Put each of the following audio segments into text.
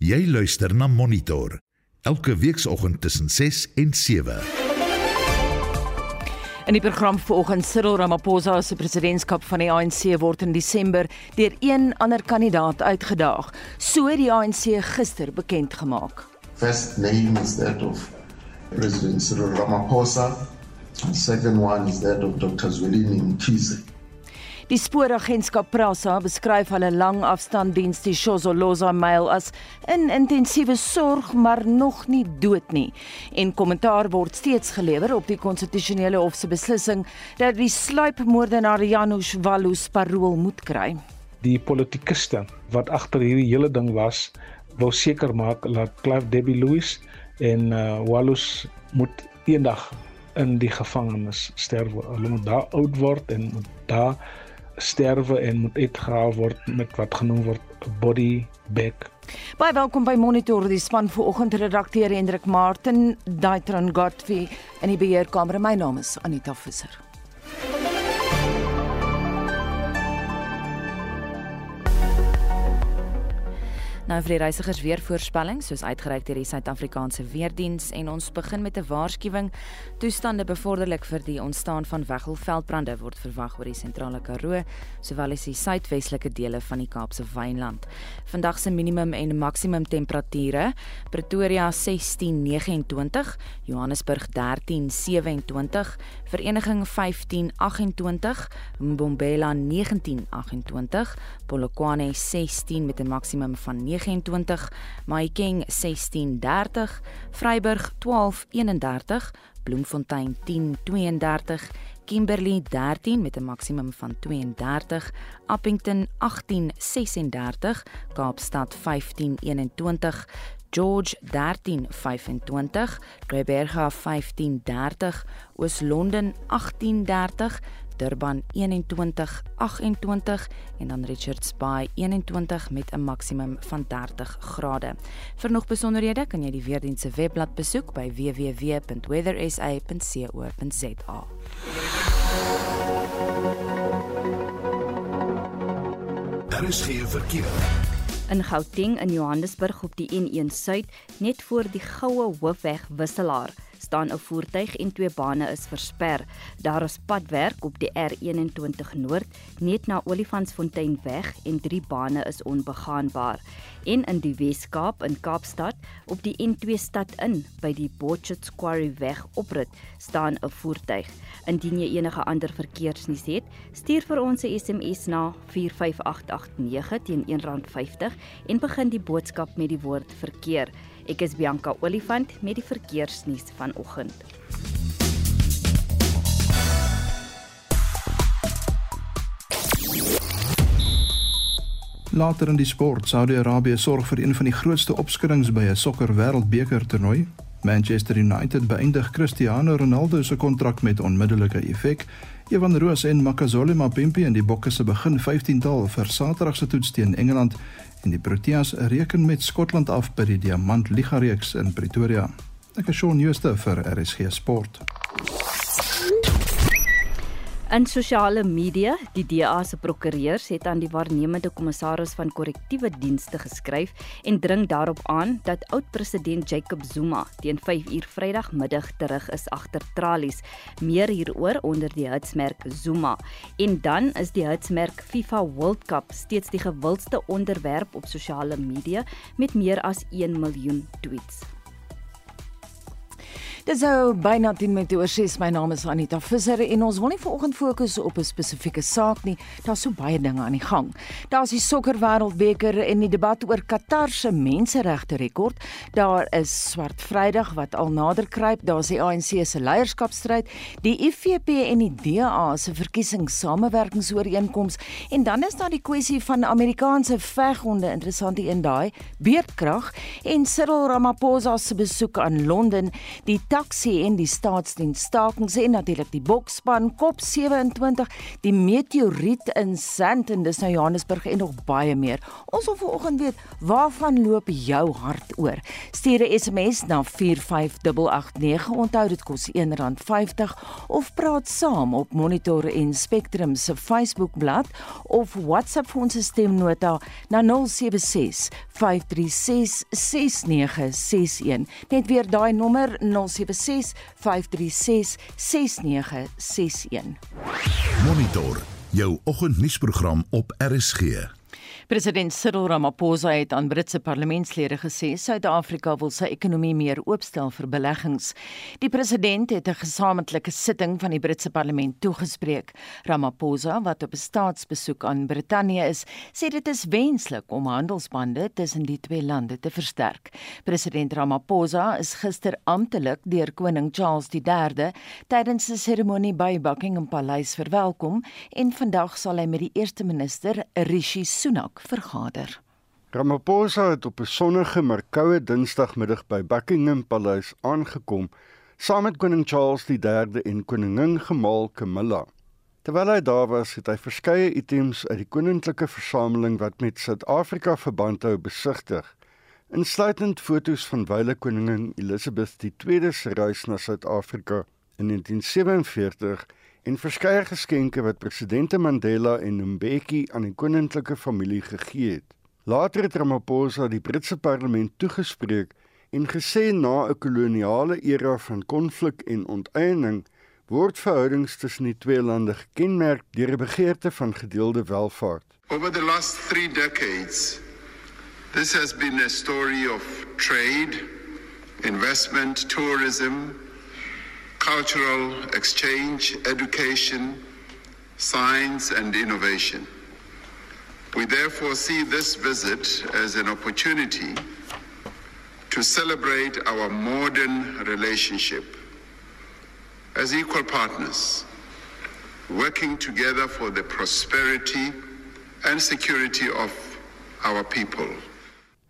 Jy luister na Monitor elke weekoggend tussen 6 en 7. In die program vanoggend Cyril Ramaphosa se presidentskap van die ANC word in Desember deur een ander kandidaat uitgedaag. So het die ANC gister bekend gemaak. First name is that of President Cyril Ramaphosa. The second one is that of Dr. Zwelini Mkhize. Die spooragentskap Prasa beskryf hulle langafstanddiens die Shozoloza Mail as in intensiewe sorg maar nog nie dood nie. En kommentaar word steeds gelewer op die konstitusionele hof se beslissing dat die sluipmoordenaar Janusz Walus parol moet kry. Die politikuste wat agter hierdie hele ding was, wou seker maak dat Clive Debbie Louis en uh, Walus moet eendag in die gevangenis sterwe. Hulle moet daar oud word en moet daar sterwe en moet uitgehaal word met wat genoem word body bag. Baie welkom by Monitor die span vanoggend redakteur Hendrik Martin, Daitron Godfrey en die beheerkamer. My naam is Anita Visser. Nou vir die reisigers weer voorspelling soos uitgereik deur die Suid-Afrikaanse Weerdiens en ons begin met 'n waarskuwing. Toestande bevorderlik vir die ontstaan van weggelveldbrande word verwag oor die sentrale Karoo, sowel as die suidwestelike dele van die Kaapse Wynland. Vandag se minimum en maksimum temperature: Pretoria 16:29, Johannesburg 13:27, Vereniging 15:28, Mbombela 19:28, Polokwane 16 met 'n maksimum van 29, Mahikeng 16:30, Vryburg 12:31, Bloemfontein 10:32, Kimberley 13 met 'n maksimum van 32, Appington 18:36, Kaapstad 15:21, George 13:25, Gqeberha 15:30, Oos-London 18:30 Durban 21:28 en dan Richards Bay 21 met 'n maksimum van 30 grade. Vir nog besonderhede kan jy die weerdiens se webblad besoek by www.weathersa.co.za. Daar is geen verkeer. In Gauteng in Johannesburg op die N1 Suid, net voor die Goue Hoofweg wisselaar staan 'n voertuig en twee bane is versper. Daar is padwerk op die R21 Noord net na Olifantsfontein weg en drie bane is onbegaanbaar. En in die Wes-Kaap in Kaapstad op die N2 stad in by die Botchet Quarry weg oprit staan 'n voertuig. Indien jy enige ander verkeersnuus het, stuur vir ons 'n SMS na 45889 teen R1.50 en begin die boodskap met die woord verkeer. Ek is Bianca Olifant met die verkeersnuus vanoggend. Later in die sport, Saudi-Arabië sorg vir een van die grootste opskuddings by 'n sokker wêreldbeker toernooi. Manchester United beëindig Cristiano Ronaldo se kontrak met onmiddellike effek. Evan Roos en Makazole Mapimpi in die bokke se begin 15-tal vir Saterdag se toets teen Engeland en die Proteas reken met Skotland af by die Diamant Liga reeks in Pretoria. Ek is Shaun Schuster vir RSG Sport. In sosiale media, die DA se prokureurs het aan die waarnemende kommissaris van korrektiewe dienste geskryf en dring daarop aan dat oud-president Jacob Zuma teen 5uur Vrydagmiddag terug is agter tralies. Meer hieroor onder die hitsmerk Zuma. En dan is die hitsmerk FIFA World Cup steeds die gewildste onderwerp op sosiale media met meer as 1 miljoen tweets. Dis ou byna 10 minute oor 6. My naam is Anita Visser en ons wil nie vanoggend fokus op 'n spesifieke saak nie. Daar's so baie dinge aan die gang. Daar's die sokker wêreldbeker en die debat oor Qatar se menseregte rekord. Daar is Swart Vrydag wat al nader kruip. Daar's die ANC se leierskapstryd, die IFP en die DA se verkiesingssamewerkingsooreenkoms en dan is daar die kwessie van Amerikaanse veghonde, interessante een daai, beerdkrag en Cyril Ramaphosa se besoek aan Londen. Die taxi en die staatsdienstakings en natuurlik die bokspan Kop 27, die meteoriet in Sand en dis nou Johannesburg en nog baie meer. Ons wil vanoggend weet waarvan loop jou hart oor? Stuur 'n SMS na 45889. Onthou dit kos R1.50 of praat saam op Monitor en Spectrum se Facebook-blad of WhatsApp vir ons stemnota na 076 536 6961. Net weer daai nommer 076 536 6961. Monitor jou oggendnuusprogram op RSG. President Cyril Ramaphosa het aan Britse parlementslede gesê Suid-Afrika wil sy ekonomie meer oopstel vir beleggings. Die president het 'n gesamentlike sitting van die Britse parlement toegespreek. Ramaphosa, wat op 'n staatsbesoek aan Brittanje is, sê dit is wenslik om handelsbande tussen die twee lande te versterk. President Ramaphosa is gister amptelik deur koning Charles III tydens 'n seremonie by Buckingham Paleis verwelkom en vandag sal hy met die eerste minister Rishi Sunak vergader. Ramaphosa het op 'n sonnige maar koue Dinsdagmiddag by Buckingham Paleis aangekom saam met koning Charles III en koningin gemaal Camilla. Terwyl hy daar was, het hy verskeie items uit die koninklike versameling wat met Suid-Afrika verband hou besigtig, insluitend fotos van wyle koningin Elizabeth II se reis na Suid-Afrika in 1947 en verskeie geskenke wat president Mandela en Mbeki aan die koninklike familie gegee het. Later het Ramaphosa die Britse parlement toegespreek en gesê na 'n koloniale era van konflik en onteiening word verhoudings tussen die twee lande gekenmerk deur 'n begeerte van gedeelde welvaart. Over the last 3 decades this has been a story of trade, investment, tourism, cultural exchange, education, science, and innovation. We therefore see this visit as an opportunity to celebrate our modern relationship as equal partners, working together for the prosperity and security of our people.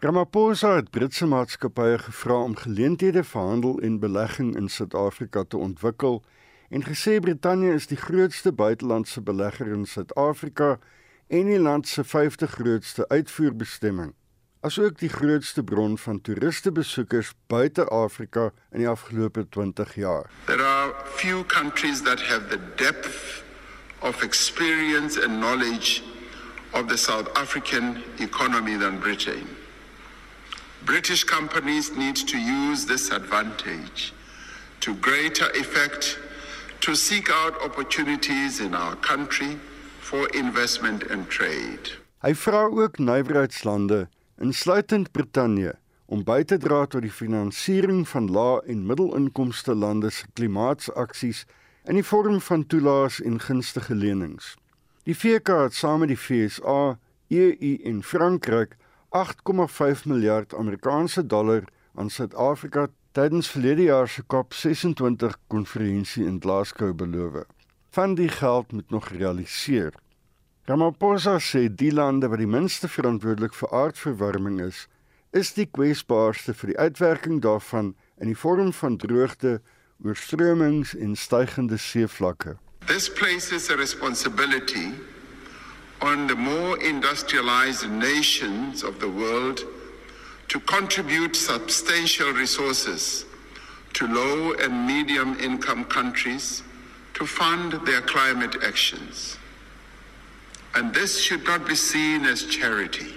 Ramaphosa het Britse maatskappye gevra om geleenthede vir handel en belegging in Suid-Afrika te ontwikkel en gesê Brittanje is die grootste buitelandse belegger in Suid-Afrika en die land se 50 grootste uitvoerbestemming, asook die grootste bron van toeristebesoekers buite Afrika in die afgelope 20 jaar. There are few countries that have the depth of experience and knowledge of the South African economy than Britain. British companies need to use this advantage to greater effect to seek out opportunities in our country for investment and trade. Hy vra ook nywerheidslande, insluitend Brittanje, om by te dra tot die finansiering van lae- en middelinkomste lande se klimaatsaksies in die vorm van toelaas en gunstige lenings. Die VK het saam met die FSA, EU en Frankryk 8,5 miljard Amerikaanse dollar aan Suid-Afrika tydens verlede jaar se COP26 konferensie in Glasgow beloof. Van die geld moet nog realiseer. Ramaphosa sê die lande wat die minste verantwoordelik vir aardverwarming is, is die kwesbaarste vir die uitwerking daarvan in die vorm van droogte, oorstromings en stygende seevlakke. This places a responsibility on the more industrialized nations of the world to contribute substantial resources to low and medium income countries to fund their climate actions. And this should not be seen as charity.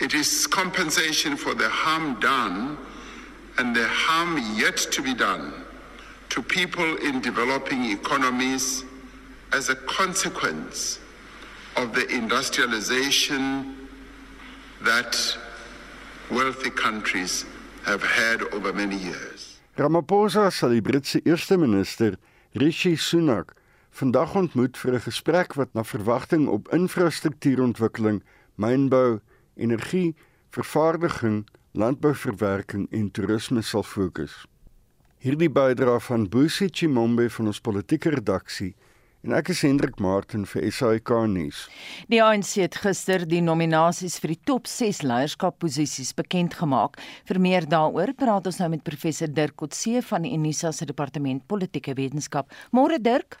It is compensation for the harm done and the harm yet to be done to people in developing economies as a consequence of the industrialization that wealthy countries have had over many years. Ramaphosa sal die Britse eerste minister Rishi Sunak vandag ontmoet vir 'n gesprek wat na verwagting op infrastruktuurontwikkeling, mynbou, energie, vervaardiging, landbouverwerking en toerisme sal fokus. Hierdie bydra van Busi Chimombe van ons politieke redaksie En ek is Hendrik Martin vir SAK nuus. Die ANC het gister die nominasies vir die top 6 leierskapposisies bekend gemaak. Vir meer daaroor praat ons nou met professor Dirk Kotse van die Unisa se departement politieke wetenskap. Môre Dirk.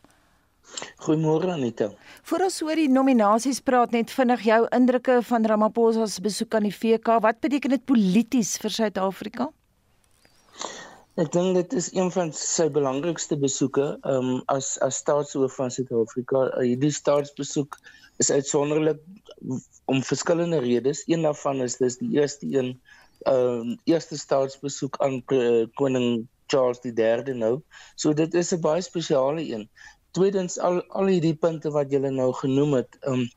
Goeiemôre Anita. Voor ons oor die nominasies praat net vinnig jou indrukke van Ramaphosa se besoek aan die VK. Wat beteken dit polities vir Suid-Afrika? Ek dink dit is een van sy belangrikste besoeke um, as as staatshoof van Suid-Afrika. Uh, hierdie staatsbesoek is uitsonderlik om verskillende redes. Een daarvan is dis die eerste een ehm uh, eerste staatsbesoek aan koning Charles III nou. So dit is 'n baie spesiale een tweedens al al hierdie punte wat julle nou genoem het, um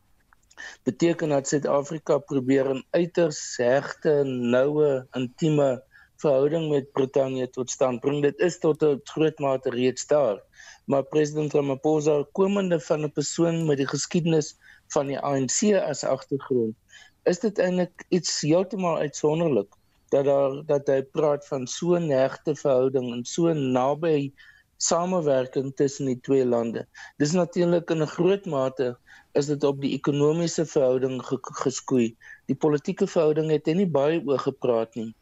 beteken dat Suid-Afrika probeer 'n uiters hegte, noue, intieme verhouding met Brittanje tot stand bring. Dit is tot 'n groot mate reeds daar. Maar president Ramaphosa komende van 'n persoon met die geskiedenis van die ANC as agtergrond, is dit eintlik iets heeltemal uitsonderlik dat daar dat hy praat van so 'n hegte verhouding en so naby samewerking tussen die twee lande. Dis natuurlik in 'n groot mate is dit op die ekonomiese verhouding geskoei. Die politieke verhouding het nie baie oor gepraat nie.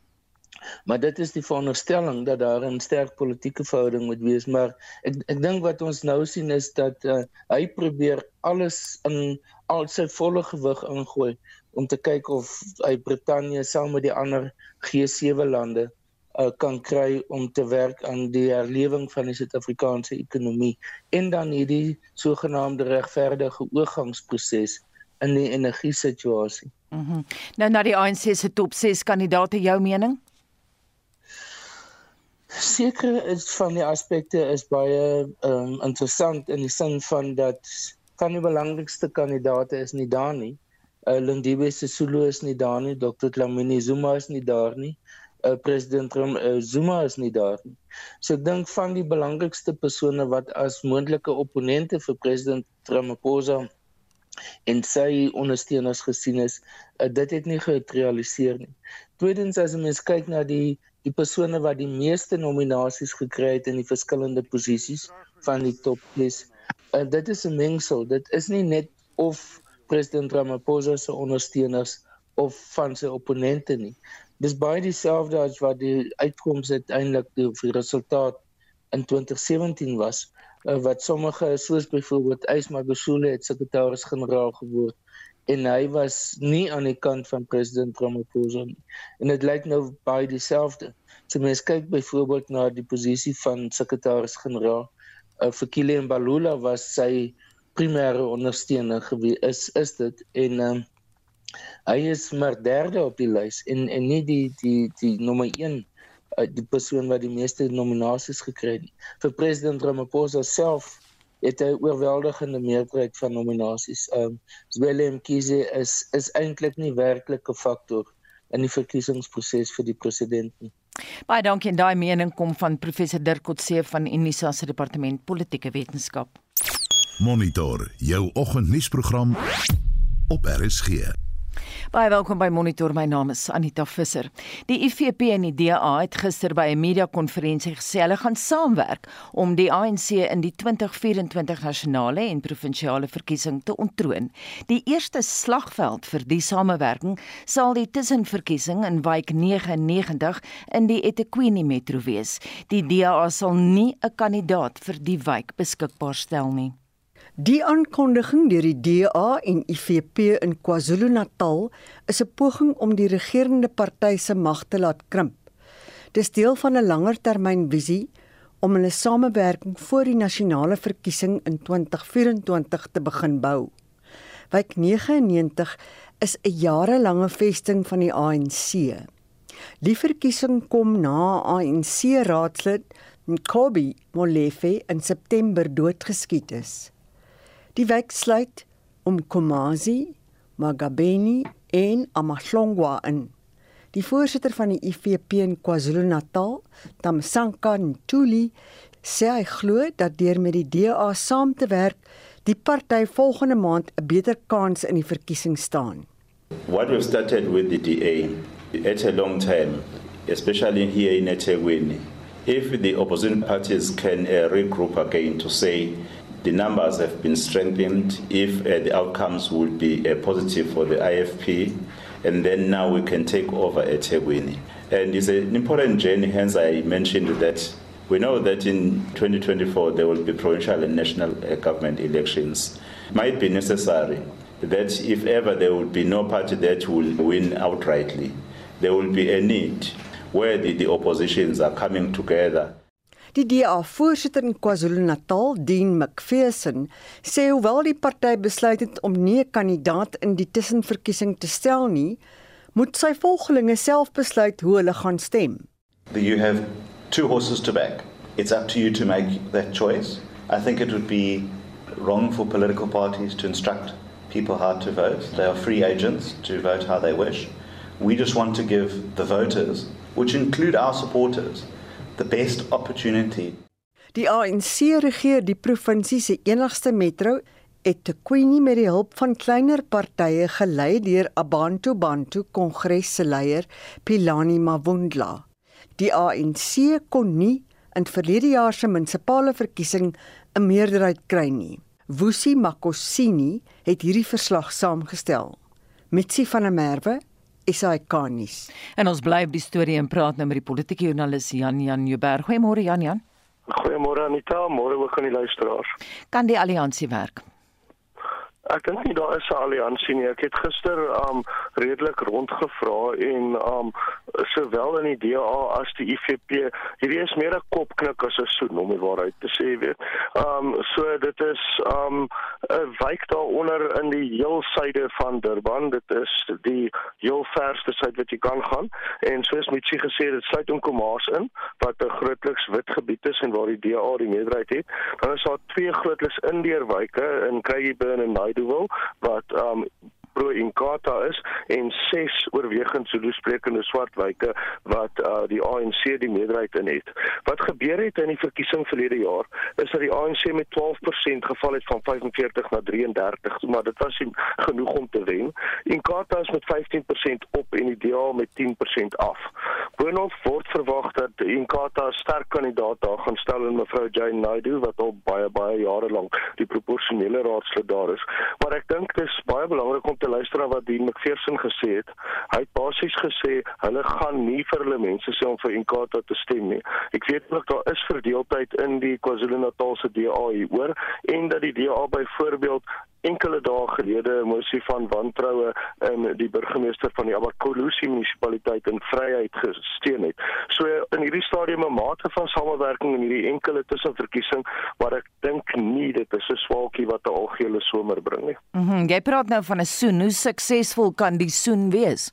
Maar dit is die veronderstelling dat daar 'n sterk politieke verhouding moet wees, maar ek ek dink wat ons nou sien is dat uh, hy probeer alles in al sy volle gewig ingooi om te kyk of hy Brittanje saam met die ander G7 lande uh, kan kry om te werk aan die herlewing van die Suid-Afrikaanse ekonomie en dan hierdie sogenaamde regverdige oorgangsproses in die energiesituasie. Mhm. Mm nou na die ANC se top 6 kandidaate jou mening? Seker is van die aspekte is baie um, interessant in die sin van dat van die belangrikste kandidaate is nie daar nie. Uh, Lindiwe Sisulu is nie daar nie, Dr. Dlamini Zuma is nie daar nie uh, president Ram, uh, Zuma is nie daar nie. So ek dink van die belangrikste persone wat as moontlike opponente vir president Ramaphosa en sy ondersteuners gesien is, uh, dit het nie gerealiseer nie. Tweedens as mens kyk na die die persone wat die meeste nominasies gekry het in die verskillende posisies van die top 10, uh, dit is 'n mengsel. Dit is nie net of president Ramaphosa se ondersteuners of van sy opponente nie dis baie dieselfde as wat die uitkoms uiteindelik die, die resultaat in 2017 was uh, wat sommige soos byvoorbeeld Ysma Besule het sekretaris-generaal geword en hy was nie aan die kant van president Ramaphosa nie. En dit lyk nou baie dieselfde. So mense kyk byvoorbeeld na die posisie van sekretaris-generaal uh, vir Kilian Balula was sy primêre ondersteuner gewees is is dit. En um, hy is maar derde op die lys en en nie die die die nommer 1 uh, die persoon wat die meeste nominasies gekry het vir president Ramaphosa self het hy oorweldigende meerderheid van nominasies. Ehm um, Willem Kiese is is eintlik nie werklike faktor in die verkiesingsproses vir die president nie. Baie dankie en daai mening kom van professor Dirk Kotse van Unisa se departement politieke wetenskap. Monitor jou oggendnuusprogram op RSG. Baie welkom by Monitor. My naam is Anita Visser. Die IFP en die DA het gister by 'n media-konferensie gesê hulle gaan saamwerk om die ANC in die 2024 nasionale en provinsiale verkiesing te ontroon. Die eerste slagveld vir die samewerking sal die tussenverkiesing in Wyk 99 in die eThekwini metro wees. Die DA sal nie 'n kandidaat vir die wijk beskikbaar stel nie. Die aankondiging deur die DA en IFP in KwaZulu-Natal is 'n poging om die regerende party se mag te laat krimp. Dis deel van 'n langer termynvisie om hulle samewerking voor die nasionale verkiesing in 2024 te begin bou. Wyk 99 is 'n jarelange vesting van die ANC. Die verkiesing kom na ANC raadslid Nkobi Molefe in September doodgeskiet is. Die wijk sluit om Komazi, Magabeni en Amahlongwa in. Die voorsitter van die IFP in KwaZulu-Natal, Tamsanka Ntuli, sê hy glo dat deur met die DA saam te werk, die party volgende maand 'n beter kans in die verkiesing staan. What we've started with the DA at a long time, especially here in eThekwini, if the opposition parties can uh, regroup again to say the numbers have been strengthened if uh, the outcomes would be uh, positive for the IFP, and then now we can take over at Tegwini. And it's an important journey, hence I mentioned that we know that in 2024 there will be provincial and national uh, government elections. Might be necessary that if ever there will be no party that will win outrightly, there will be a need where the, the oppositions are coming together. Die DA-voorsitter in KwaZulu-Natal, Dean McPherson, sê hoewel die party besluit het om nie 'n kandidaat in die tussenverkiesing te stel nie, moet sy volgelinge self besluit hoe hulle gaan stem. You have two horses to back. It's up to you to make that choice. I think it would be wrong for political parties to instruct people how to vote. They are free agents to vote how they wish. We just want to give the voters, which include our supporters, the best opportunity. Die ANC regeer die provinsie se enigste metro eThekwini met die hulp van kleiner partye gelei deur Abantu Bantu Kongres se leier Pilani Mavundla. Die ANC kon nie in verlede jaar se munisipale verkiesing 'n meerderheid kry nie. Wusi Makosini het hierdie verslag saamgestel. Mitsi van der Merwe SAK-nuus. En ons bly by die storie en praat nou met die politieke joernalis Jan Jan Jubber. Goeiemôre Jan Jan. Goeiemôre Anita, môre ook aan die luisteraars. Kan die alliansie werk? Ek dink nie daar is 'n alliansie nie. Ek het gister um redelik rondgevra en um sowel in die DA as die IFP, hierdie is meer 'n kopknik as 'n soen om die waarheid te sê, weet. Um so dit is um 'n wijk daaronder in die heel suide van Durban. Dit is die heel verste suid wat jy kan gaan en soos Mitsi gesê het, dit sluit in Komas in wat 'n grootliks wit gebied is en waar die DA die meerderheid het. Dan is daar twee grootliks indeerwyke in Krugerburn en Naai Meadowo wat um pro Inkatha is en ses oorwegend Zulu sprekende swart wyke wat uh, die ANC die meerderheid in het. Wat gebeur het in die verkiesing verlede jaar is dat die ANC met 12% geval het van 45 na 33, maar dit was genoeg om te wen. Inkatha is met 15% op en die DA met 10% af. Boonop word verwag dat Inkatha sterk kandidaat daar gaan stel in mevrou Jane Naidu wat al baie baie jare lank die proporsionele raadslid daar is. Maar ek dink dit is baie belangrik om te luister na wat Dean McPherson gesê het. Hy het basies gesê hulle gaan nie vir hulle mense sê om vir Inkatha te stem nie. Ek weet ook daar is verdeeldheid in die KwaZulu-Natal se DA hieroor en dat die DA byvoorbeeld enkele dae gelede 'n mosie van wantroue in die burgemeester van die Abakolusi munisipaliteit in Vryheid gesteun het. So in hierdie stadium 'n mate van samewerking in hierdie enkele tussenverkiesing, maar ek dink nie dit is 'n swaalkie wat 'n algehele somer bring nie. Mhm, mm jy praat nou van 'n soen. Hoe suksesvol kan die soen wees?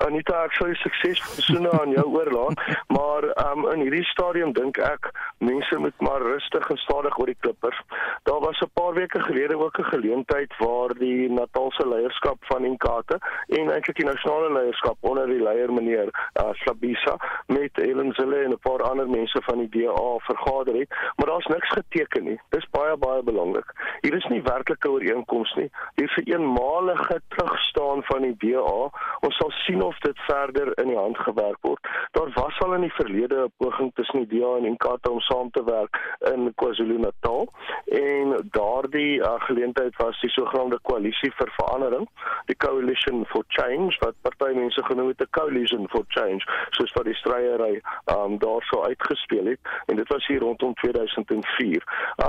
Anita, ek sou suksesvol soene aan jou oorlaat, maar um, in hierdie stadium dink ek mense moet maar rustig en stadig oor die klippers. Daar was 'n paar weke gelede ook 'n geleentheid waar die Natalse leierskap van Inkatha en eintlik die nasionale leierskap onder die leier meneer uh, Slabisa met Ellen Zille en 'n paar ander mense van die DA vergader het, maar daar's niks geteken nie. Dis baie baie belangrik. Hier is nie werklike ooreenkomste nie. Hier is 'n eenmalige terugstaan van die DA. Ons sal sien of dit verder in die hand gewerk word. Daar was al in die verlede 'n poging tussen die DA en Inkatha om saam te werk in KwaZulu-Natal en daardie uh, geleentheid was die sogenaamde koalisie vir verandering, die Coalition for Change wat party mense genoem het 'n coalition for change, soos wat die stryery um daarso uitgespeel het en dit was hier rondom 2004.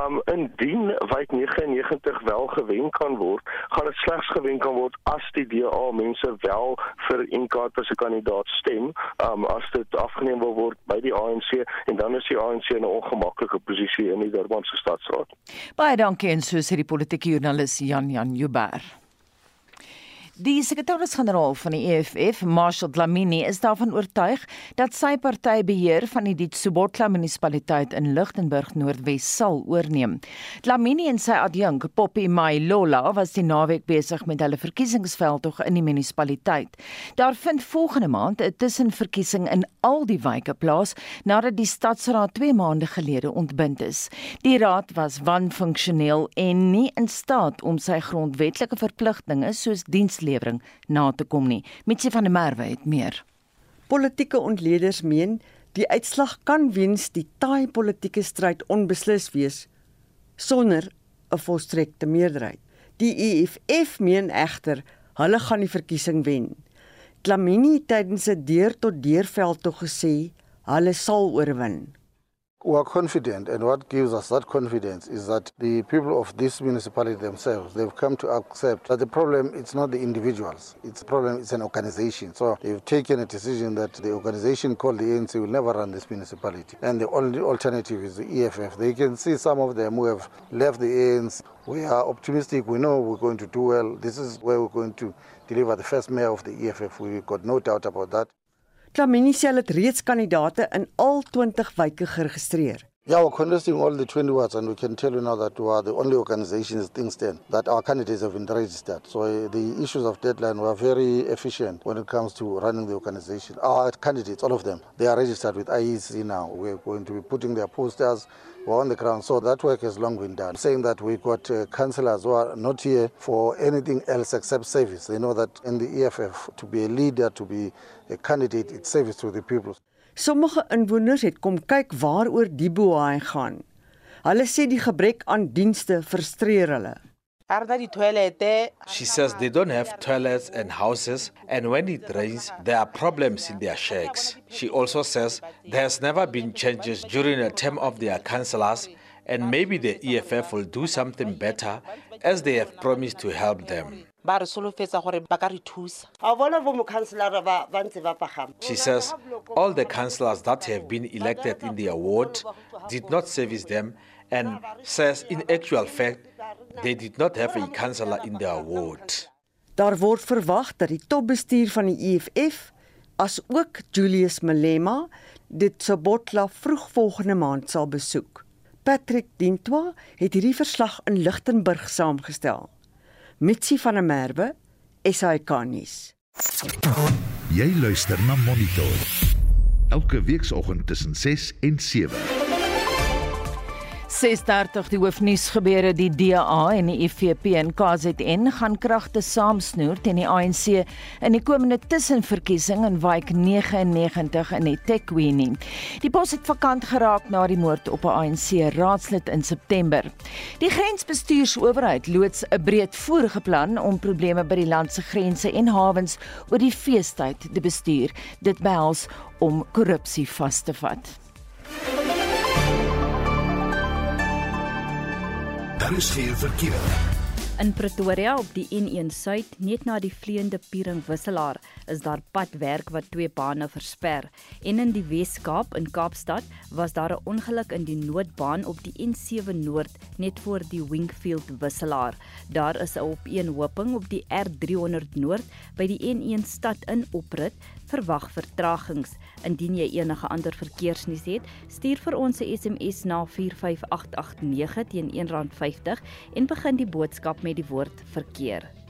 Um indien wijk 99 wel gewen kan word, gaan dit slegs gewen kan word as die DA mense wel vir Inkatha as 'n kandidaat stem, um as dit afgeneem wil word by die ANC en dan is die ANC in 'n ongemaklike posisie in die Durbanse stadsraad. Baie dankie en so sê die politieke joernalis Jan Jan Jubber. Die sekretaris-generaal van die EFF, Marshall Dlamini, is daarvan oortuig dat sy party beheer van die Ditsobotla munisipaliteit in Lichtenburg Noordwes sal oorneem. Dlamini en sy adjunk, Poppy Mailola, was die naweek besig met hulle verkiesingsveldtog in die munisipaliteit. Daar vind volgende maand 'n tussenverkiesing in al die wyke plaas nadat die stadsraad 2 maande gelede ontbind is. Die raad was wanfunksioneel en nie in staat om sy grondwetlike verpligtinge soos dienslewering na te kom nie. Mitsi van der Merwe het meer. Politieke ontleeders meen die uitslag kan weens die taai politieke stryd onbeslis wees sonder 'n volstrekte meerderheid. Die EFF meen egter hulle gaan die verkiesing wen. Dlamini tydens 'n deur tot deur veld tog gesê hulle sal oorwin. We are confident, and what gives us that confidence is that the people of this municipality themselves, they've come to accept that the problem it's not the individuals, it's a problem, it's an organization. So they've taken a decision that the organization called the ANC will never run this municipality. And the only alternative is the EFF. They can see some of them who have left the ANC. We are optimistic, we know we're going to do well. This is where we're going to deliver the first mayor of the EFF. We've got no doubt about that. Hulle het reeds kandidaate in al 20 wyke geregistreer. Yeah, we're contesting all the 20 wards, and we can tell you now that we are the only organization as things stand that our candidates have been registered. So uh, the issues of deadline were very efficient when it comes to running the organization. Our candidates, all of them, they are registered with IEC now. We're going to be putting their posters were on the ground. So that work has long been done. Saying that we got uh, councillors who are not here for anything else except service. They know that in the EFF, to be a leader, to be a candidate, it's service to the people. Sommige inwoners het kom kyk waaroor die boei gaan. Hulle sê die gebrek aan dienste frustreer hulle. She says they don't have toilets and houses, and when it rains, there are problems in their shacks. She also says there has never been changes during the term of their councillors, and maybe the EFF will do something better as they have promised to help them. She says all the councillors that have been elected in the award did not service them and says in actual fact they did not have a councillor in the award. Daar word verwag dat die topbestuur van die EFF as ook Julius Malema dit Sobotla vroeg volgende maand sal besoek. Patrick Dintwa het hierdie verslag in Lichtenburg saamgestel. Mitsi van der Merwe, SAK-nuus. Jy luister na Monitor. Elke weekoggend tussen 6 en 7. 6:30 die hoofnuus gebeure die DA en die IFP en KZN gaan kragte saamsnoer teen die ANC in die komende tussenverkiesing in Wyk 99 in eThekwini. Die pos het vakant geraak na die moord op 'n ANC raadslid in September. Die grensbestuursowerheid loods 'n breedvoerige plan om probleme by die land se grense en hawens oor die feestyd te bestuur. Dit behels om korrupsie vas te vat. Geen verkeer. In Pretoria op die N1 Suid, net na die vleiende Piering wisselaar, is daar padwerk wat twee bane versper. En in die Wes-Kaap in Kaapstad was daar 'n ongeluk in die noodbaan op die N7 Noord net voor die Wingfield wisselaar. Daar is 'n opeenhoping op die R300 Noord by die N1 stad in oprit verwag vertragings. Indien jy enige ander verkeersnuus het, stuur vir ons 'n SMS na 45889 teen R1.50 en begin die boodskap met die woord verkeer.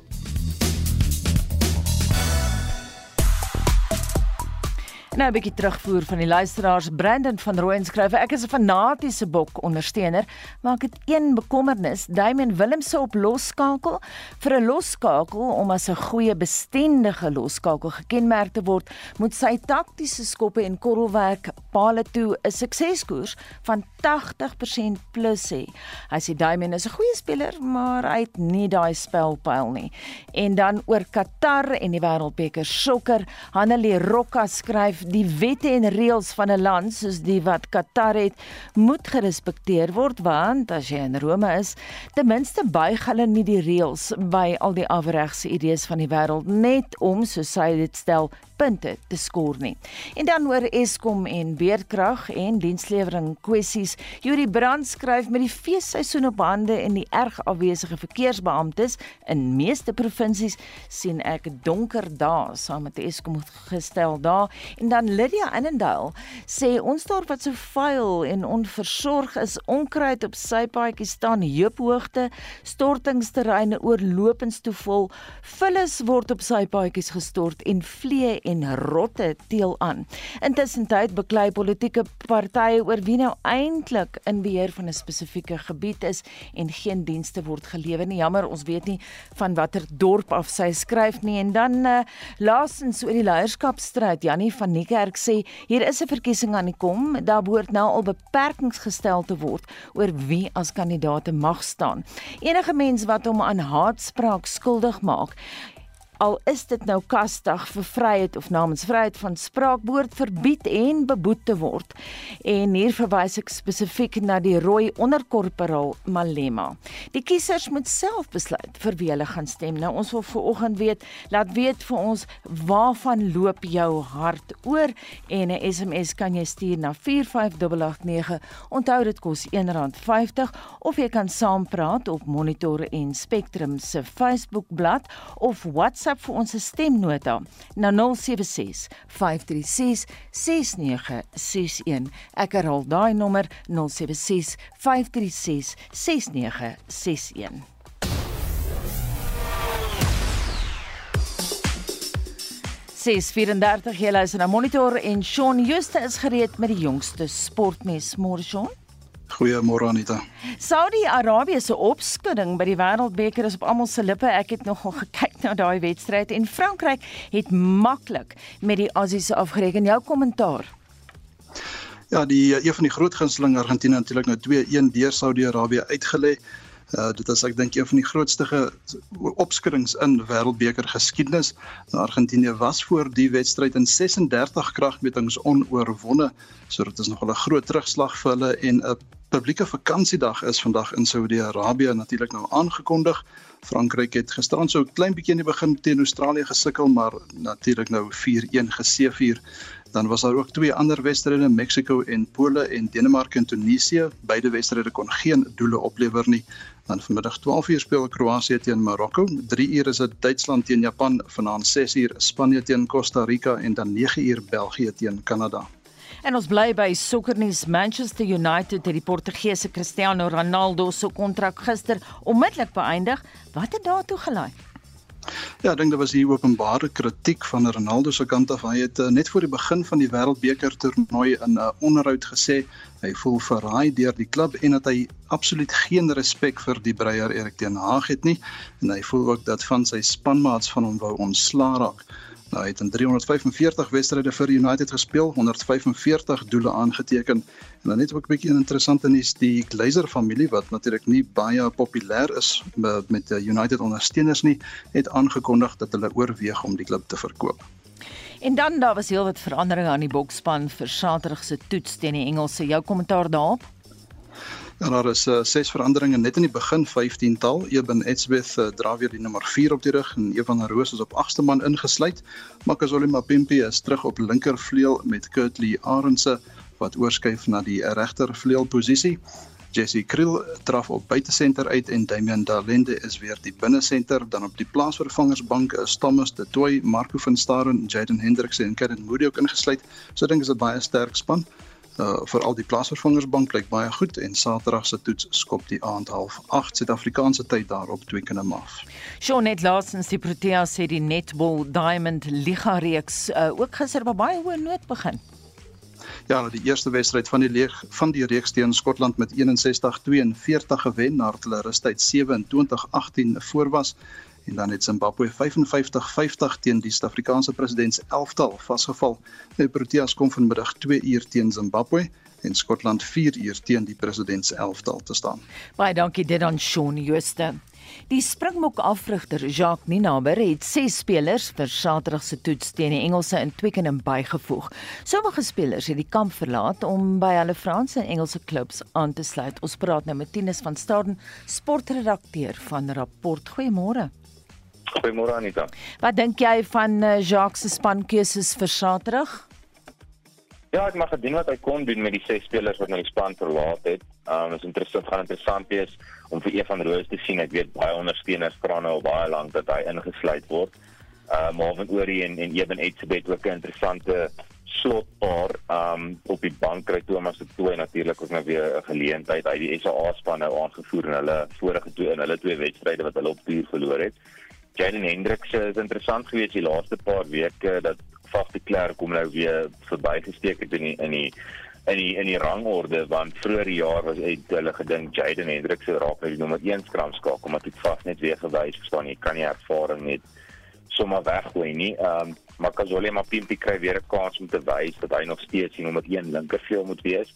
Nou 'n bietjie terugvoer van die luisteraars. Brandon van Rooyen skryf: Ek is 'n fanatiese bok ondersteuner, maar ek het een bekommernis. Damian Willem se op losskakel vir 'n losskakel om as 'n goeie bestendige losskakel gekenmerk te word, moet sy taktiese skoppe en korrelwerk paale toe 'n sukseskoers van 80% plus hê. Hy sê Damian is 'n goeie speler, maar hy het nie daai spelpyl nie. En dan oor Qatar en die Wêreldbeker sokker, Hanelie Rokka skryf die wette en reëls van 'n land soos die wat Qatar het, moet gerespekteer word want as jy in Rome is, ten minste buig hulle nie die reëls by al die afregse idees van die wêreld net om so sy dit stel punte te skoor nie. En dan oor Eskom en beerdkrag en dienslewering kwessies. Yuri Brand skryf met die feesseisoen op hande en die erg afwesige verkeersbeamptes in meeste provinsies sien ek donker dae saam met Eskom gestel daar. En dan Lydia Annandale sê ons daar wat so vuil en onversorg is, onkruid op sy paadjie staan, heuphoogte, stortingsterreine oorlopends te vol, vullis word op sy paadjies gestort en vlee en rotte teel aan. Intussen tyd beklei politieke partye oor wie nou eintlik in beheer van 'n spesifieke gebied is en geen dienste word gelewer nie. Jammer, ons weet nie van watter dorp af sy skryf nie. En dan uh, laasens oor die leierskapstryd. Jannie van Niekerk sê hier is 'n verkiesing aan die kom. Daar behoort nou al beperkings gestel te word oor wie as kandidaate mag staan. Enige mens wat hom aan haatspraak skuldig maak, al is dit nou kastig vir vryheid of namens vryheid van spraak behoort verbied en beboet te word. En hier verwys ek spesifiek na die rooi onderkorporaal Malema. Die kiesers moet self besluit vir wie hulle gaan stem. Nou ons wil vanoggend weet, laat weet vir ons waarvan loop jou hart oor en 'n SMS kan jy stuur na 45889. Onthou dit kos R1.50 of jy kan saampraat op Monitor en Spectrum se Facebook bladsy of WhatsApp WhatsApp vir ons stemnota na 076 536 6961. Ek herhaal daai nommer 076 536 6961. Ses 34 jy luister na Monitor en Shaun Juste is gereed met die jongste sportnuus môre Shaun. Goeiemôre Anita. Saudi-Arabië se opskudding by die Wêreldbeker is op almal se lippe. Ek het nogal gekyk na daai wedstryd en Frankryk het maklik met die Aussies afgereken. Jou kommentaar. Ja, die een van die groot gunsteling Argentinië natuurlik nou 2-1 deur Saudi-Arabië uitgelê. Uh, dit is ek dink een van die grootste opskuddings in wêreldbeker geskiedenis. Nou Argentinië was voor die wedstryd in 36 kragmetings onoorwonne, so dit is nog 'n groot terugslag vir hulle en 'n publieke vakansiedag is vandag in Saudi-Arabië natuurlik nou aangekondig. Frankryk het gisteraan so 'n klein bietjie in die begin teen Australië gesukkel, maar natuurlik nou 4-1 geseëvier. Dan was daar ook twee ander wedstryde, Mexico en Pole en Denemarke en Tunesië. Beide wedstryde kon geen doele oplewer nie. Dan vanmiddag 12:00 speel Kroasie teen Marokko. 3:00 is dit Duitsland teen Japan, vanaand 6:00 Spanje teen Costa Rica en dan 9:00 België teen Kanada. En ons bly by sokkernuus Manchester United het die Portugese Cristiano Ronaldo se kontrak gister onmiddellik beëindig. Wat het daartoe gelei? Ja, ek dink daar was hier openbare kritiek van Ronaldo se kant af. Hy het uh, net voor die begin van die Wêreldbeker toernooi in 'n uh, onderhoud gesê hy voel verraai deur die klub en dat hy absoluut geen respek vir die breier Erik ten Hag het nie en hy voel ook dat van sy spanmaats van hom wou ontslaa raak. Nou, hy het in 345 wedstryde vir United gespeel, 145 doele aangeteken. En dan net ook 'n bietjie interessant in is die Glazer familie wat natuurlik nie baie populêr is met die United ondersteuners nie, het aangekondig dat hulle oorweeg om die klub te verkoop. En dan daar was heelwat veranderinge aan die boksspan vir Saterdag se toets teen die Engelse. Jou kommentaar daarop? Ja, daar is uh, ses veranderinge net in die begin 15 tal. Eben Etzebeth uh, dra weer die nommer 4 op die rug en Evan Roos is op agste man ingesluit. Makazole Mapimpi is terug op linkervleuel met Kurtley Arendse wat oorskuif na die regtervleuel posisie. Jesse Kriel draf op buitesenter uit en Damian Dalende is weer die binnesenter. Dan op die plaasvervangersbank is Thomas de Toey, Marco van Staden, Jaden Hendricks en Kevin Moody ook ingesluit. So dink is 'n baie sterk span uh vir al die plaasvervangersbank blyk baie goed en Saterdag se toets skop die aand half 8 Suid-Afrikaanse tyd daarop Twickenham af. Shaun net laasens die Proteas sê die Netball Diamond Liga reeks uh, ook gister by baie hoë noot begin. Ja, die eerste wedstryd van die leeg van die reeks teen Skotland met 61-42 gewen nadat hulle rustyd 27-18 voor was en dan het Zimbabwe 55-50 teen die Suid-Afrikaanse president se elftal vasgeval. Nou Proteas kom vanmiddag 2 uur teen Zimbabwe en Skotland 4 uur teen die president se elftal te staan. Baie dankie dit aan Shaun Jooste. Die Springbok afrigter Jacques Ninaber het ses spelers vir Saterdag se toets teen die Engelse in Twickenham bygevoeg. Sommige spelers het die kamp verlaat om by hulle Franse en Engelse klubs aan te sluit. Ons praat nou met Tinus van Staden, sportredakteur van Rapport. Goeiemôre. Goeiemôre Anita. Wat dink jy van uh, Jacques se spankeuses vir Saterdag? Ja, ek mag gedien wat hy kon doen met die ses spelers wat nou die span verlaat het. Um is interessant gaan interessant wees om vir een van Roos te sien. Ek weet baie ondersteuners vra nou al baie lank dat hy ingesluit word. Uh Marvin Orie en en Eben Etzebeth ook 'n interessante slotpaar um op die bank kry Thomas se toe natuurlik ook nou weer 'n geleentheid. Hy die SA span nou aangevoer in hulle vorige twee in hulle twee wedstryde wat hulle op duur verloor het. Jaden Hendricks is interessant geweest die laaste paar weke dat vas die klerk kom nou weer verbygesteek het in die in die in die in die rangorde want vroeër jaar was uit hulle gedink Jaden Hendricks se raak nou die nommer 1 skramskakel maar dit vas net weer gewys verstaan jy kan nie ervaring net sommer weggooi nie. Ehm um, maar Kazole maar Pimpi kry weer 'n kans om te wys dat hy nog steeds die nommer 1 linkerveld moet wees.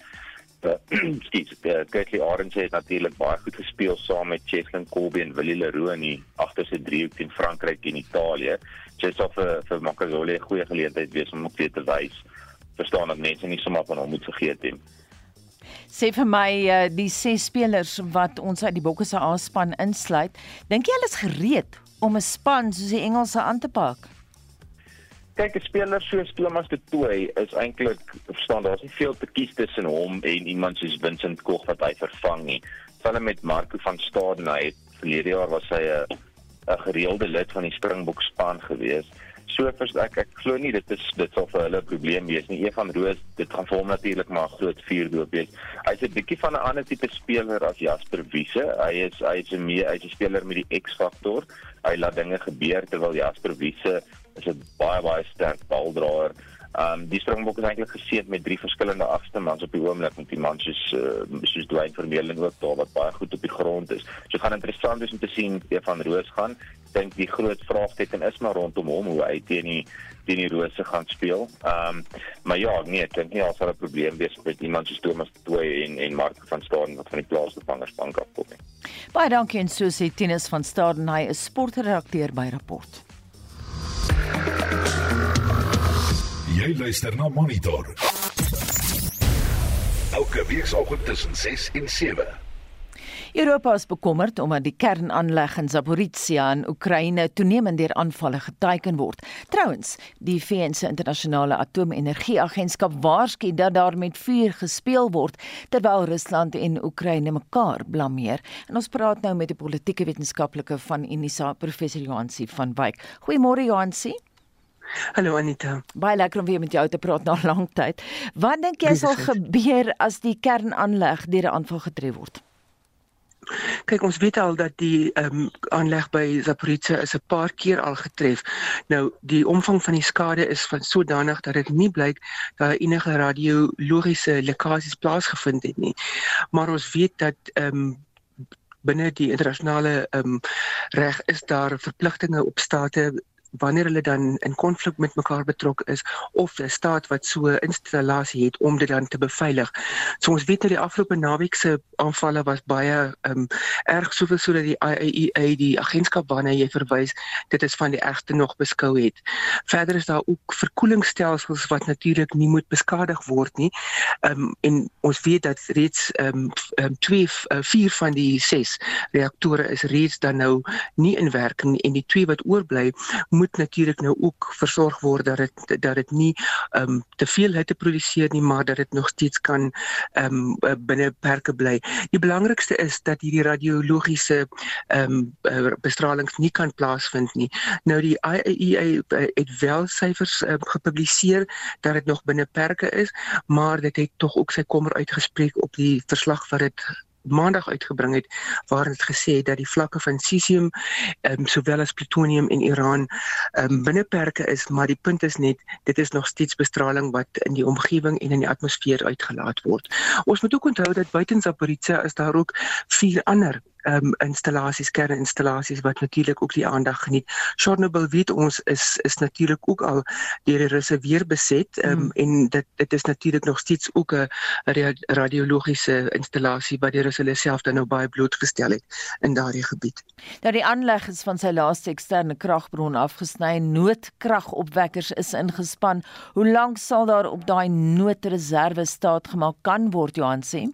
Skiet, uh, Gertly Orange het natuurlik baie goed gespeel saam met Cheslin Colby en Willie Leroux in die agterste driehoek teen Frankryk en Italië. Just of vir vir Makazole 'n goeie geleentheid wees om ook weer te wys. Verstaan dat mense nie sommer van hom moet vergeet nie. Sê vir my uh, die ses spelers wat ons uit die Bokke se A-span insluit, dink jy hulle is gereed om 'n span soos die Engelse aan te pak? Kyk, 'n speler soos Thomas de Tooy is eintlik verstaan daar's nie veel te kies tussen hom en iemand soos Vincent Koch wat hy vervang nie. Hulle met Marco van Staden, hy het verlede jaar was hy 'n 'n gereelde lid van die Springbok span gewees. So vers ek ek glo nie dit is dit sal vir hulle 'n probleem wees nie. Evan Roos, dit gaan vir hom natuurlik maar groot vuurdoop wees. Hy's 'n bietjie van 'n ander tipe speler as Jasper Wiese. Hy is hy's 'n meer hy's 'n speler met die X-faktor hy laat dinge gebeur terwyl Jasper Wiese is 'n baie baie sterk baldraer. Ehm um, die Springbok is eintlik geseën met drie verskillende agste mans op die oomblik met die mans soos uh, soos Dwayne Vermeulen ook daar wat baie goed op die grond is. So gaan interessant wees om te sien wie van Roos gaan. Ek dink die groot vraagteken is maar rondom hom hoe hy teen die teen die Rose gaan speel. Ehm um, maar ja, nee, ek dink nie al sal 'n probleem wees met iemand soos Thomas Tooi en en Mark van Staden wat van die plaasvervangersbank afkom nie. Baie dankie en so sê Tinus van Staden hy is sportredakteur by Rapport. Jy luister na Monitor. Elke week saggend tussen 6 en 7. Europa is bekommerd omdat die kernaanleg in Zaporizhia in Oekraïne toenemend deur aanvalle geteiken word. Trouwens, die VN se internasionale atoomenergieagentskap waarsku dat daar met vuur gespeel word terwyl Rusland en Oekraïne mekaar blameer. En ons praat nou met die politieke wetenskaplike van Unisa, professor Johansi van Wyk. Goeiemôre Johansi. Hallo Anita. Baie lekker om weer met jou te praat na 'n lang tyd. Wat dink jy sal gebeur as die kernaanleg deur 'n aanval getref word? Kyk, ons weet al dat die ehm um, aanleg by Zaporizhia is 'n paar keer al getref. Nou, die omvang van die skade is van sodanig dat dit nie blyk dat enige radiologiese lekkasies plaasgevind het nie. Maar ons weet dat ehm um, binne die internasionale ehm um, reg is daar verpligtinge op state wanneer hulle dan in konflik met mekaar betrokke is of 'n staat wat so 'n installasie het om dit dan te beveilig. So ons weet dat die afgelope naweek se aanvalle was baie um, erg soveel sodat die IAEA die agentskap waarna jy verwys, dit is van die ergste nog beskou het. Verder is daar ook verkoelingsstelsels wat natuurlik nie moet beskadig word nie. Um, en ons weet dat reeds ehm um, 2 um, 4 van die 6 reaktore is reeds dan nou nie in werking en die twee wat oorbly moet moet natuurlik nou ook versorg word dat dit dat dit nie ehm um, te veel hitte produseer nie, maar dat dit nog steeds kan ehm um, binne perke bly. Die belangrikste is dat hierdie radiologiese ehm um, bestralings nie kan plaasvind nie. Nou die IAEA e het wel syfers um, gepubliseer dat dit nog binne perke is, maar dit het tog ook sy kommer uitgespreek op die verslag wat dit maandag uitgebring het waar dit gesê het dat die vlakke van cesium ehm um, sowel as plutonium in Iran ehm um, binne perke is, maar die punt is net dit is nog steeds bestraling wat in die omgewing en in die atmosfeer uitgelaat word. Ons moet ook onthou dat buiten Zaporizhia is daar ook vier ander um, installasies, kerninstallasies wat natuurlik ook die aandag geniet. Chernobyl weet ons is is natuurlik ook al deur die Russe weer beset um, hmm. en dit dit is natuurlik nog steeds ook 'n radiologiese installasie wat die Russe hulle self dan nou baie blootgestel het in daardie gebied. Nou die aanleg is van sy laaste eksterne kragbron afgesny. Noodkragopwekkers is ingespan. Hoe lank sal daar op daai noodreserve staat gemaak kan word Johan sê?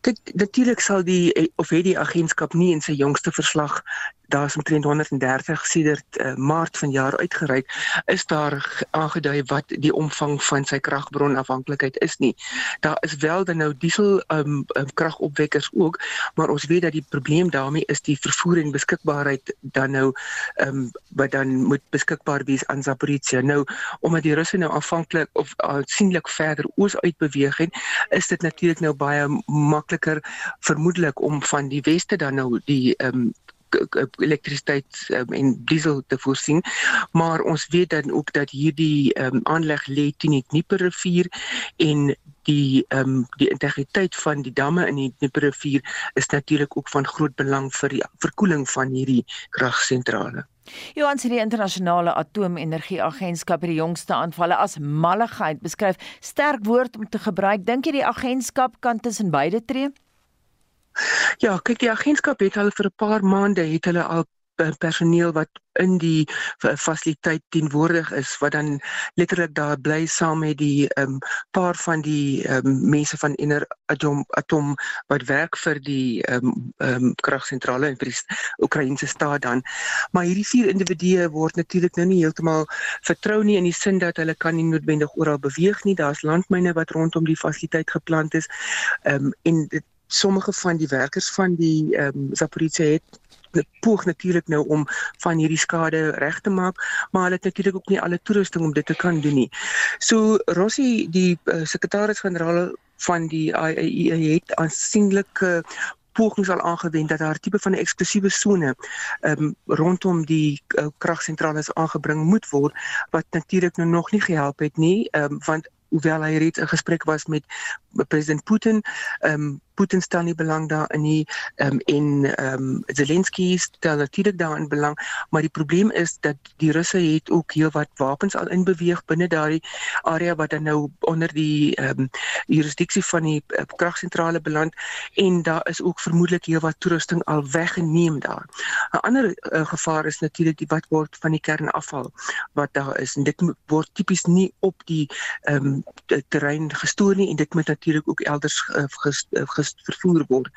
Dit natuurlik sal die of het die agentskap nie in sy jongste verslag daar is omtrent 130 sedert uh, Maart vanjaar uitgereik is daar aangedui wat die omvang van sy kragbron afhanklikheid is nie. Daar is wel dan nou diesel um, um, kragopwekkers ook, maar ons weet dat die probleem daarmee is die vervoer en beskikbaarheid dan nou um, wat dan moet beskikbaar wees aan Zaporizhia. Nou omdat die Russe nou aanvanklik of aansienlik verder oos uit beweeg het, is dit natuurlik nou baie makliker vermoedelik om van die weste dan nou die um, elektrisiteit um, en diesel te voorsien. Maar ons weet dan ook dat hierdie um, aanleg lê teen die Dnieperrivier en die um, die integriteit van die damme in die Dnieperrivier is natuurlik ook van groot belang vir die verkoeling van hierdie kragsentrale. Johan sê die internasionale atoomenergieagentskap het die jongste aanvalle as malligheid beskryf. Sterk woord om te gebruik. Dink jy die agentskap kan tussen beide tree? Ja, kyk die agentskap het al vir 'n paar maande het hulle al personeel wat in die fasiliteit teenwoordig is wat dan letterlik daar bly saam met die um, paar van die um, mense van Ener Atom Atom wat werk vir die um, um, kragsentrale in die Oekraïense staat dan. Maar hierdie vier individue word natuurlik nou nie heeltemal vertrou nie in die sin dat hulle kan nie noodwendig oral beweeg nie. Daar's landmyne wat rondom die fasiliteit geplant is um, en dit sommige van die werkers van die ehm um, Zaporizhia het poog natuurlik nou om van hierdie skade reg te maak, maar hulle het natuurlik ook nie alle toerusting om dit te kan doen nie. So Rossi, die uh, sekretaris-generaal van die IAEA e het aansienlike pogings al aangewend dat daar tipe van 'n eksklusiewe sone um, rondom die uh, kragsentrale aangebring moet word wat natuurlik nou nog nie gehelp het nie um, want hoewel hy reeds in gesprek was met president Putin um, Putin stel nie belang daarin nie um, en ehm um, Zelensky stel natuurlik daarin belang maar die probleem is dat die Russe het ook heelwat wapens al inbeweeg binne daardie area wat dan nou onder die ehm um, jurisdiksie van die uh, kragsentrale beland en daar is ook vermoedelik heelwat toerusting al weggeneem daar. 'n Ander uh, gevaar is natuurlik die wat word van die kernafval wat daar is en dit word tipies nie op die ehm um, terrein gestoor nie en dit moet natuurlik ook elders uh, ges, uh, ges, vervoer word.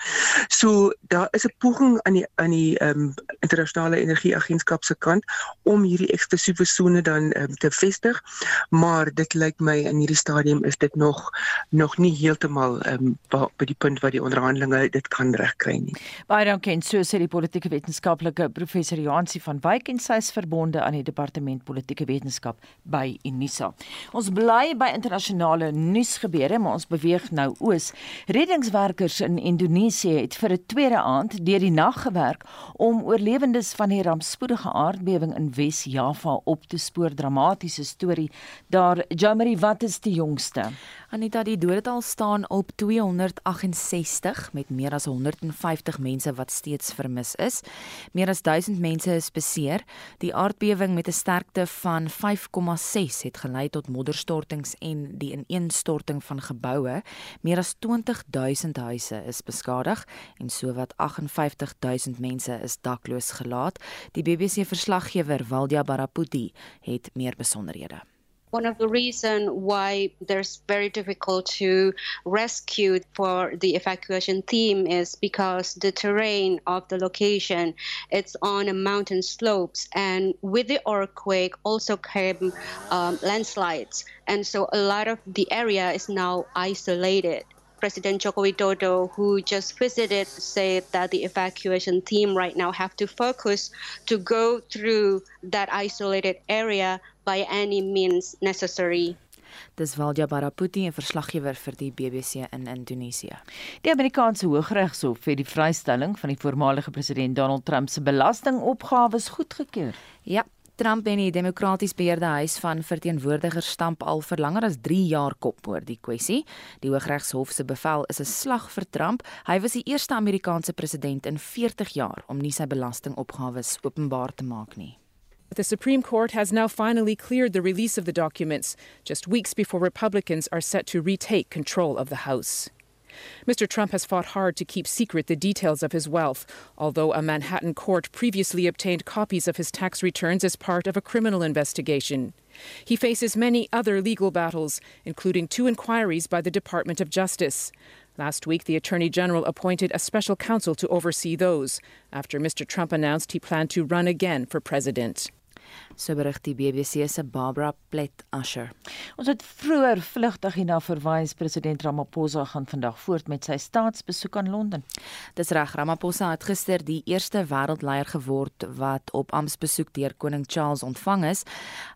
So daar is 'n poging aan die aan die ehm um, internasionale energieagentskap se kant om hierdie eksklusiewe sone dan um, te vestig, maar dit lyk my in hierdie stadium is dit nog nog nie heeltemal ehm um, by die punt waar die onderhandelinge dit kan regkry nie. Baie dankie en so sê die politieke wetenskaplike professor Johansi van Wyk en sy is verbonde aan die departement politieke wetenskap by Unisa. Ons bly by internasionale nuusgebeure, maar ons beweeg nou oos. Reddingswerkers in Indonesië het vir 'n tweede aand deur die nag gewerk om oorlewendes van die rampspoedige aardbewing in Wes-Java op te spoor. Dramatiese storie. Daar Jamari, wat is die jongste? Anita, die dodetal staan op 268 met meer as 150 mense wat steeds vermis is. Meer as 1000 mense is beseer. Die aardbewing met 'n sterkte van 5,6 het gelei tot modderstortings en die ineenstorting van geboue. Meer as 20000 huise is beskadig en sowat 58000 mense is dakloos gelaat. Die BBC verslaggewer Waldia Baraputi het meer besonderhede. One of the reasons why there's very difficult to rescue for the evacuation team is because the terrain of the location it's on a mountain slopes and with the earthquake also came um, landslides and so a lot of the area is now isolated. President Joko Widodo, who just visited, said that the evacuation team right now have to focus to go through that isolated area by any means necessary. Dis Waldia Baraputi, 'n verslaggewer vir die BBC in Indonesië. Die Amerikaanse Hooggeregshof het die vrystelling van die voormalige president Donald Trump se belastingopgawes goedgekeur. Ja, Trump en die demokraties beheerde huis van verteenwoordigers stamp al vir langer as 3 jaar kop oor die kwessie. Die Hooggeregshof se bevel is 'n slag vir Trump. Hy was die eerste Amerikaanse president in 40 jaar om nie sy belastingopgawes openbaar te maak nie. The Supreme Court has now finally cleared the release of the documents, just weeks before Republicans are set to retake control of the House. Mr. Trump has fought hard to keep secret the details of his wealth, although a Manhattan court previously obtained copies of his tax returns as part of a criminal investigation. He faces many other legal battles, including two inquiries by the Department of Justice. Last week, the Attorney General appointed a special counsel to oversee those, after Mr. Trump announced he planned to run again for president. So berig die BBC se Barbara Plett Usher. Ons het vroeër vlugtig hierna verwys president Ramaphosa gaan vandag voort met sy staatsbesoek aan Londen. Dis reg, Ramaphosa het gister die eerste wêreldleier geword wat op amptbesoek deur koning Charles ontvang is.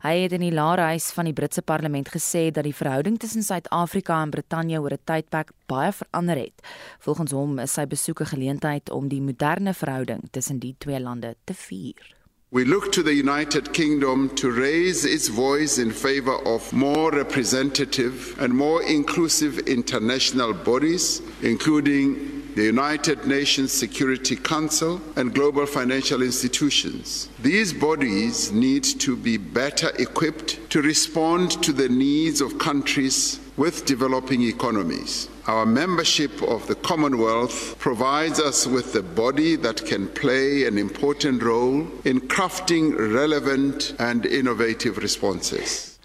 Hy het in die Laarhuis van die Britse parlement gesê dat die verhouding tussen Suid-Afrika en Brittanje oor 'n tydperk baie verander het. Volgens hom is sy besoek 'n geleentheid om die moderne verhouding tussen die twee lande te vier. We look to the United Kingdom to raise its voice in favor of more representative and more inclusive international bodies, including the United Nations Security Council and global financial institutions. These bodies need to be better equipped to respond to the needs of countries with developing economies. Our membership of the Commonwealth provides us with the body that can play an important role in crafting relevant and innovative responses.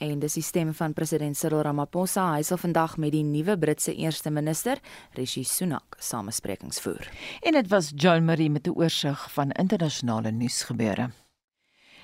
En dis die stem van president Cyril Ramaphosa. Hy sal vandag met die nuwe Britse eerste minister, Rishi Sunak, samesprekings voer. En dit was John Marie met 'n oorsig van internasionale nuusgebeure.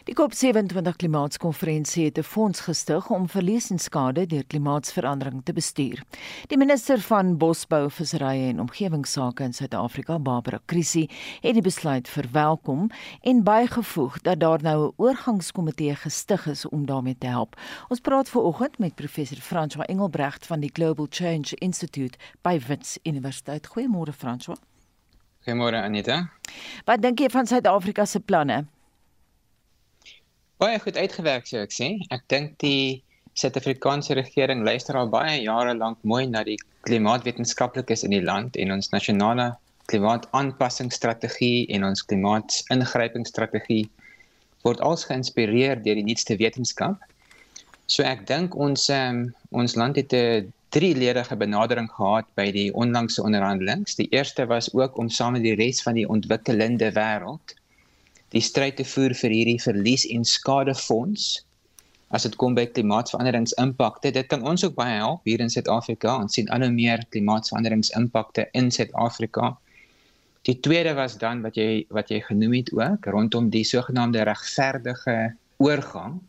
Die COP27 klimaatskonferensie het 'n fonds gestig om verlies en skade deur klimaatsverandering te bestuur. Die minister van Bosbou, Visserye en Omgewingsake in Suid-Afrika, Barbara Krissy, het die besluit verwelkom en bygevoeg dat daar nou 'n oorgangskomitee gestig is om daarmee te help. Ons praat veraloggend met professor François Engelbrecht van die Global Change Institute by Wits Universiteit. Goeiemôre François. Goeiemôre Anita. Wat dink jy van Suid-Afrika se planne? Baie goed uitgewerk sou ek sê. Ek dink die Suid-Afrikaanse regering luister al baie jare lank mooi na die klimaatwetenskaplikes in die land en ons nasionale klimaataanpassingsstrategie en ons klimaatsingrypingsstrategie word als geïnspireer deur die nuutste wetenskap. So ek dink ons um, ons land het 'n drieledige benadering gehad by die onlangse onderhandelinge. Die eerste was ook om saam met die res van die ontwikkelende wêreld die stryd te voer vir hierdie verlies en skadefonds as dit kom by klimaatsveranderingsimpakte. Dit kan ons ook baie help hier in Suid-Afrika. Ons sien al hoe meer klimaatsveranderingsimpakte in Suid-Afrika. Die tweede was dan wat jy wat jy genoem het ook rondom die sogenaamde regverdige oorgang.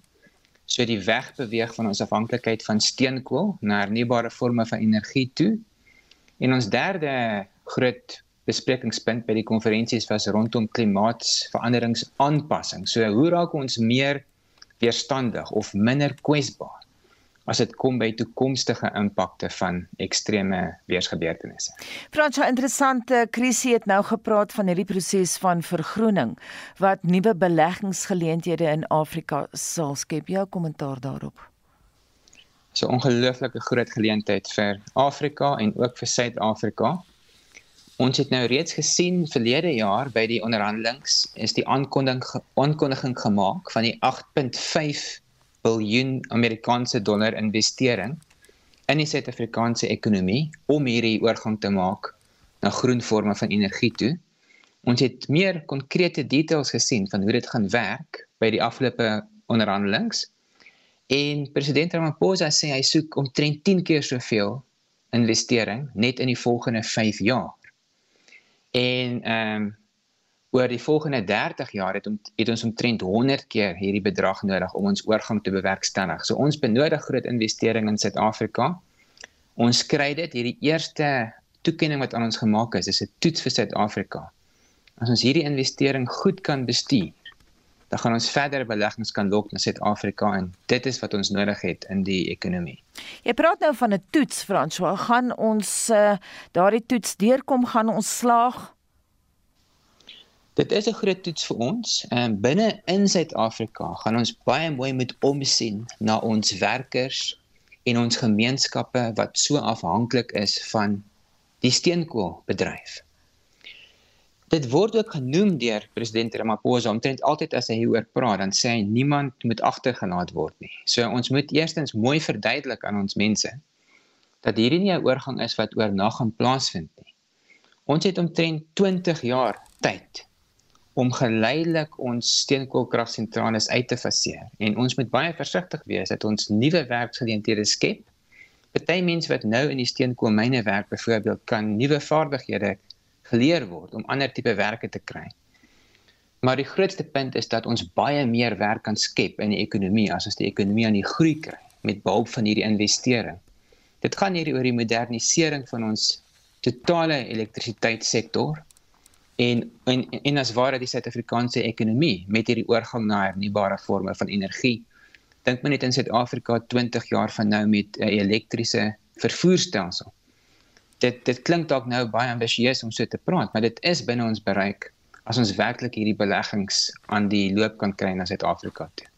So die wegbeweeg van ons afhanklikheid van steenkool na hernubare forme van energie toe. En ons derde groot besprekingspunt by die konferensies was rondom klimaatsveranderingsaanpassing. So hoe raak ons meer weerstandig of minder kwesbaar as dit kom by toekomstige impakte van ekstreme weergebeurtenisse. Fransjo interessante krisis het nou gepraat van hierdie proses van vergroening wat nuwe beleggingsgeleenthede in Afrika sal skep. Jou kommentaar daarop. So ongelooflike groot geleentheid vir Afrika en ook vir Suid-Afrika. Ons het nou reeds gesien verlede jaar by die onderhandelings is die aankondiging aankondiging gemaak van die 8.5 miljard Amerikaanse dollar investering in die Suid-Afrikaanse ekonomie om hierdie oorgang te maak na groen forme van energie toe. Ons het meer konkrete details gesien van hoe dit gaan werk by die afgelope onderhandelings. En president Ramaphosa sê hy soek omtrent 10 keer soveel investering net in die volgende 5 jaar. En ehm um, oor die volgende 30 jaar het, om, het ons omtrent 100 keer hierdie bedrag nodig om ons oorgang te bewerkstellig. So ons benodig groot investering in Suid-Afrika. Ons kry dit hierdie eerste toekenning wat aan ons gemaak is, is 'n toets vir Suid-Afrika. As ons hierdie investering goed kan bestuur, dan gaan ons verdere beleggings kan lok na Suid-Afrika en dit is wat ons nodig het in die ekonomie. Jy praat nou van 'n toets, François. Gaan ons uh, daardie toets deurkom? Gaan ons slaag? Dit is 'n groot toets vir ons. Ehm um, binne in Suid-Afrika gaan ons baie mooi moet omsien na ons werkers en ons gemeenskappe wat so afhanklik is van die steenkoolbedryf. Dit word ook genoem deur president Ramaphosa omtrent altyd as hy hieroor praat, dan sê hy niemand moet agtergelaat word nie. So ons moet eerstens mooi verduidelik aan ons mense dat hierdie nie 'n oorgang is wat oornag gaan plaasvind nie. Ons het omtrent 20 jaar tyd om geleidelik ons steenkoolkragsentrale uit te faseer en ons moet baie versigtig wees dat ons nuwe werksgeleenthede skep. Party mense wat nou in die steenkoolmyne werk byvoorbeeld kan nuwe vaardighede geleer word om ander tipe werke te kry. Maar die grootste punt is dat ons baie meer werk kan skep in die ekonomie as ons die ekonomie aan die groei kry met behulp van hierdie investering. Dit gaan hier oor die modernisering van ons totale elektrisiteitssektor en en en as ware die Suid-Afrikaanse ekonomie met hierdie oorgang na hernubare forme van energie. Dink maar net in Suid-Afrika 20 jaar van nou met 'n elektriese vervoerstelsel. Dit dit klink dalk nou baie ambisieus om so te praat, maar dit is binne ons bereik as ons werklik hierdie beleggings aan die loop kan kry na Suid-Afrika toe.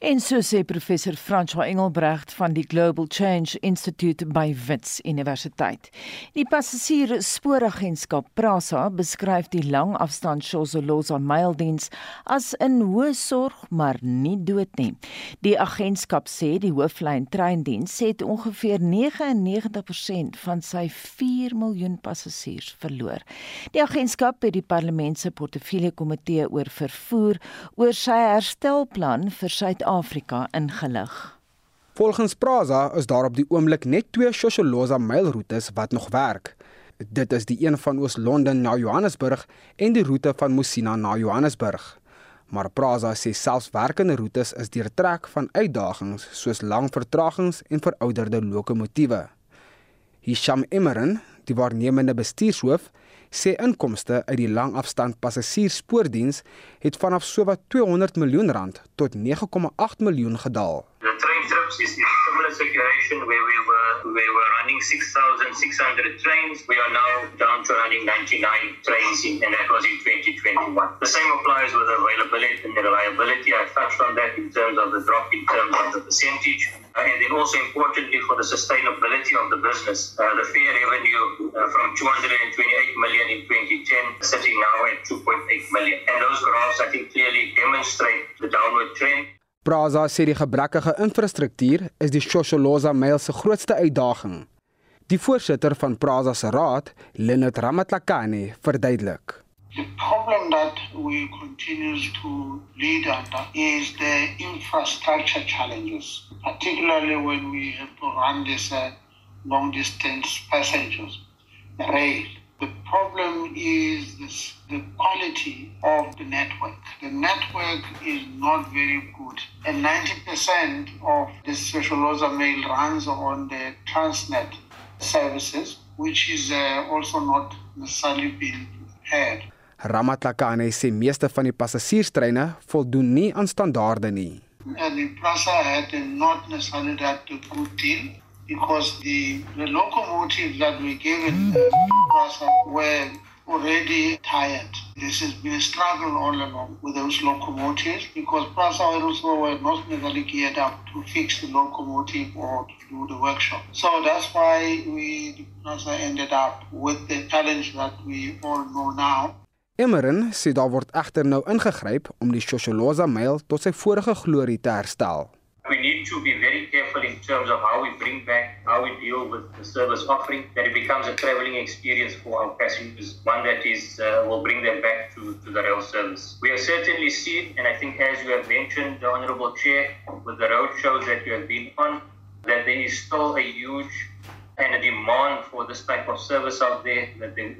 En so sê professor François Engelbrecht van die Global Change Institute by Wits Universiteit. Die passasier spooragentskap Prasa beskryf die langafstand Shozoloza maildiens as 'n hoë sorg maar nie dood nie. Die agentskap sê die hooflyn treindiens het ongeveer 99% van sy 4 miljoen passasiers verloor. Die agentskap het die parlement se portefeulje komitee oor vervoer oor sy herstelplan vir sy Suid-Afrika ingelig. Volgens Prasa is daar op die oomblik net twee Shosholoza mailroetes wat nog werk. Dit is die een van Oos-London na Johannesburg en die roete van Musina na Johannesburg. Maar Prasa sê selfs werkende roetes is deurtrek van uitdagings soos lang vertragings en verouderde lokomotiewe. Hisham Emeren, die waarnemende bestuurshoof, sê inkomste uit die langafstand passasierspoordiens het vanaf sowat 200 miljoen rand tot 9,8 miljoen gedaal. The train trips is in a similar situation where we were we were running 6600 trains we are now down to running 99 trains in, and that was in 2021. The same applies with availability and reliability. I touched on that in terms of the drop in terms of the percentage and then also importantly for the sustainability of the business, uh, the fare revenue uh, from 228 million in 2010 sitting now at 2.8 million. And those graphs I think clearly demonstrate the downward trend. Praza sê die gebrekkige infrastruktuur is die Shosholoza Mail se grootste uitdaging. Die voorsitter van Praza se raad, Leonard Ramatlakane, verduidelik. The problem that we continues to lead under is the infrastructure challenges, particularly when we have to run this uh, long distance passengers, rail. The problem is this, the quality of the network. The network is not very good. And 90% of the Socialoza mail runs on the Transnet services, which is uh, also not necessarily being had. Ramatlakane sê meeste van die passasierstreine voldoen nie aan standaarde nie. And the Prasa had not necessarily that good deal because the, the locomotives that we gave in Prasa were already tired. This has been a struggle all along with those locomotives because Prasa also were not necessarily geared up to fix the locomotive or to do the workshop. So that's why we, the Prasa ended up with the challenge that we all know now. Emmeren sê daar word egter nou ingegryp om die Shosholoza mail tot sy vorige glorie te herstel. To be very careful in terms of how we bring back, how we deal with the service offering, that it becomes a traveling experience for our passengers, one that is uh, will bring them back to, to the rail service. We have certainly seen, and I think as you have mentioned, the Honourable Chair, with the road shows that you have been on, that there is still a huge and a demand for this type of service out there, that the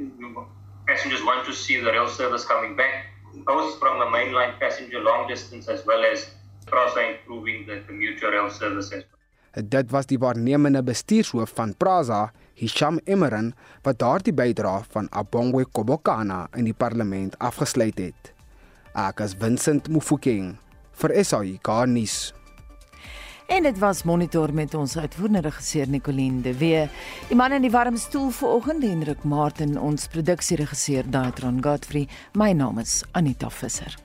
passengers want to see the rail service coming back, both from a mainline passenger long distance as well as Prasa improving the commuter rail service as well. Dit was die waarnemende bestuurshoof van Prasa, Hisham Emeren, wat daardie bydrae van Abongwe Kobokana in die parlement afgesluit het. Ek is Vincent Mufokeng vir SAIK nuus. En dit was monitor met ons uitvoerende regisseur Nicoline de Wee. Die man in die warm stoel vanoggend Hendrik Martin, ons produksieregisseur Daitron Godfrey. My naam is Anita Visser.